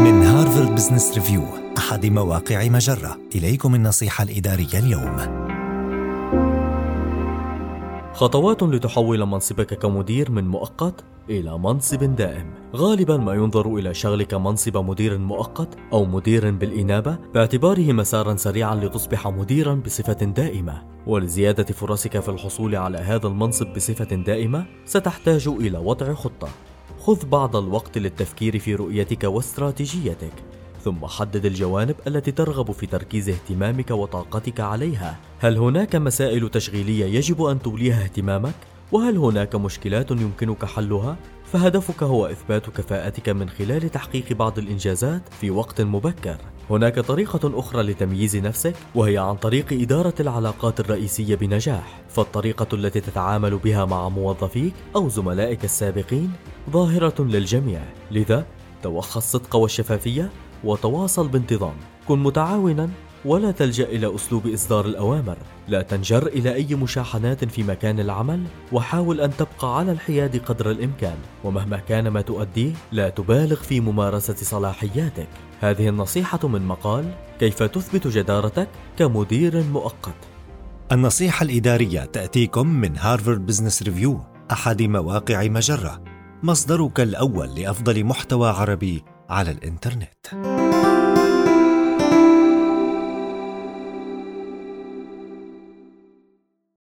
من هارفارد بزنس ريفيو أحد مواقع مجرة. إليكم النصيحة الإدارية اليوم. خطوات لتحول منصبك كمدير من مؤقت إلى منصب دائم. غالبا ما ينظر إلى شغلك منصب مدير مؤقت أو مدير بالإنابة باعتباره مسارا سريعا لتصبح مديرا بصفة دائمة. ولزيادة فرصك في الحصول على هذا المنصب بصفة دائمة ستحتاج إلى وضع خطة. خذ بعض الوقت للتفكير في رؤيتك واستراتيجيتك ثم حدد الجوانب التي ترغب في تركيز اهتمامك وطاقتك عليها. هل هناك مسائل تشغيلية يجب أن توليها اهتمامك؟ وهل هناك مشكلات يمكنك حلها؟ فهدفك هو إثبات كفاءتك من خلال تحقيق بعض الإنجازات في وقت مبكر. هناك طريقة أخرى لتمييز نفسك وهي عن طريق إدارة العلاقات الرئيسية بنجاح. فالطريقة التي تتعامل بها مع موظفيك أو زملائك السابقين ظاهرة للجميع. لذا توخى الصدق والشفافية وتواصل بانتظام. كن متعاونا. ولا تلجأ إلى أسلوب إصدار الأوامر. لا تنجر إلى أي مشاحنات في مكان العمل وحاول أن تبقى على الحياد قدر الإمكان. ومهما كان ما تؤديه لا تبالغ في ممارسة صلاحياتك. هذه النصيحة من مقال كيف تثبت جدارتك كمدير مؤقت؟ النصيحة الإدارية تأتيكم من هارفارد بزنس ريفيو أحد مواقع مجرة. مصدرك الأول لأفضل محتوى عربي على الإنترنت.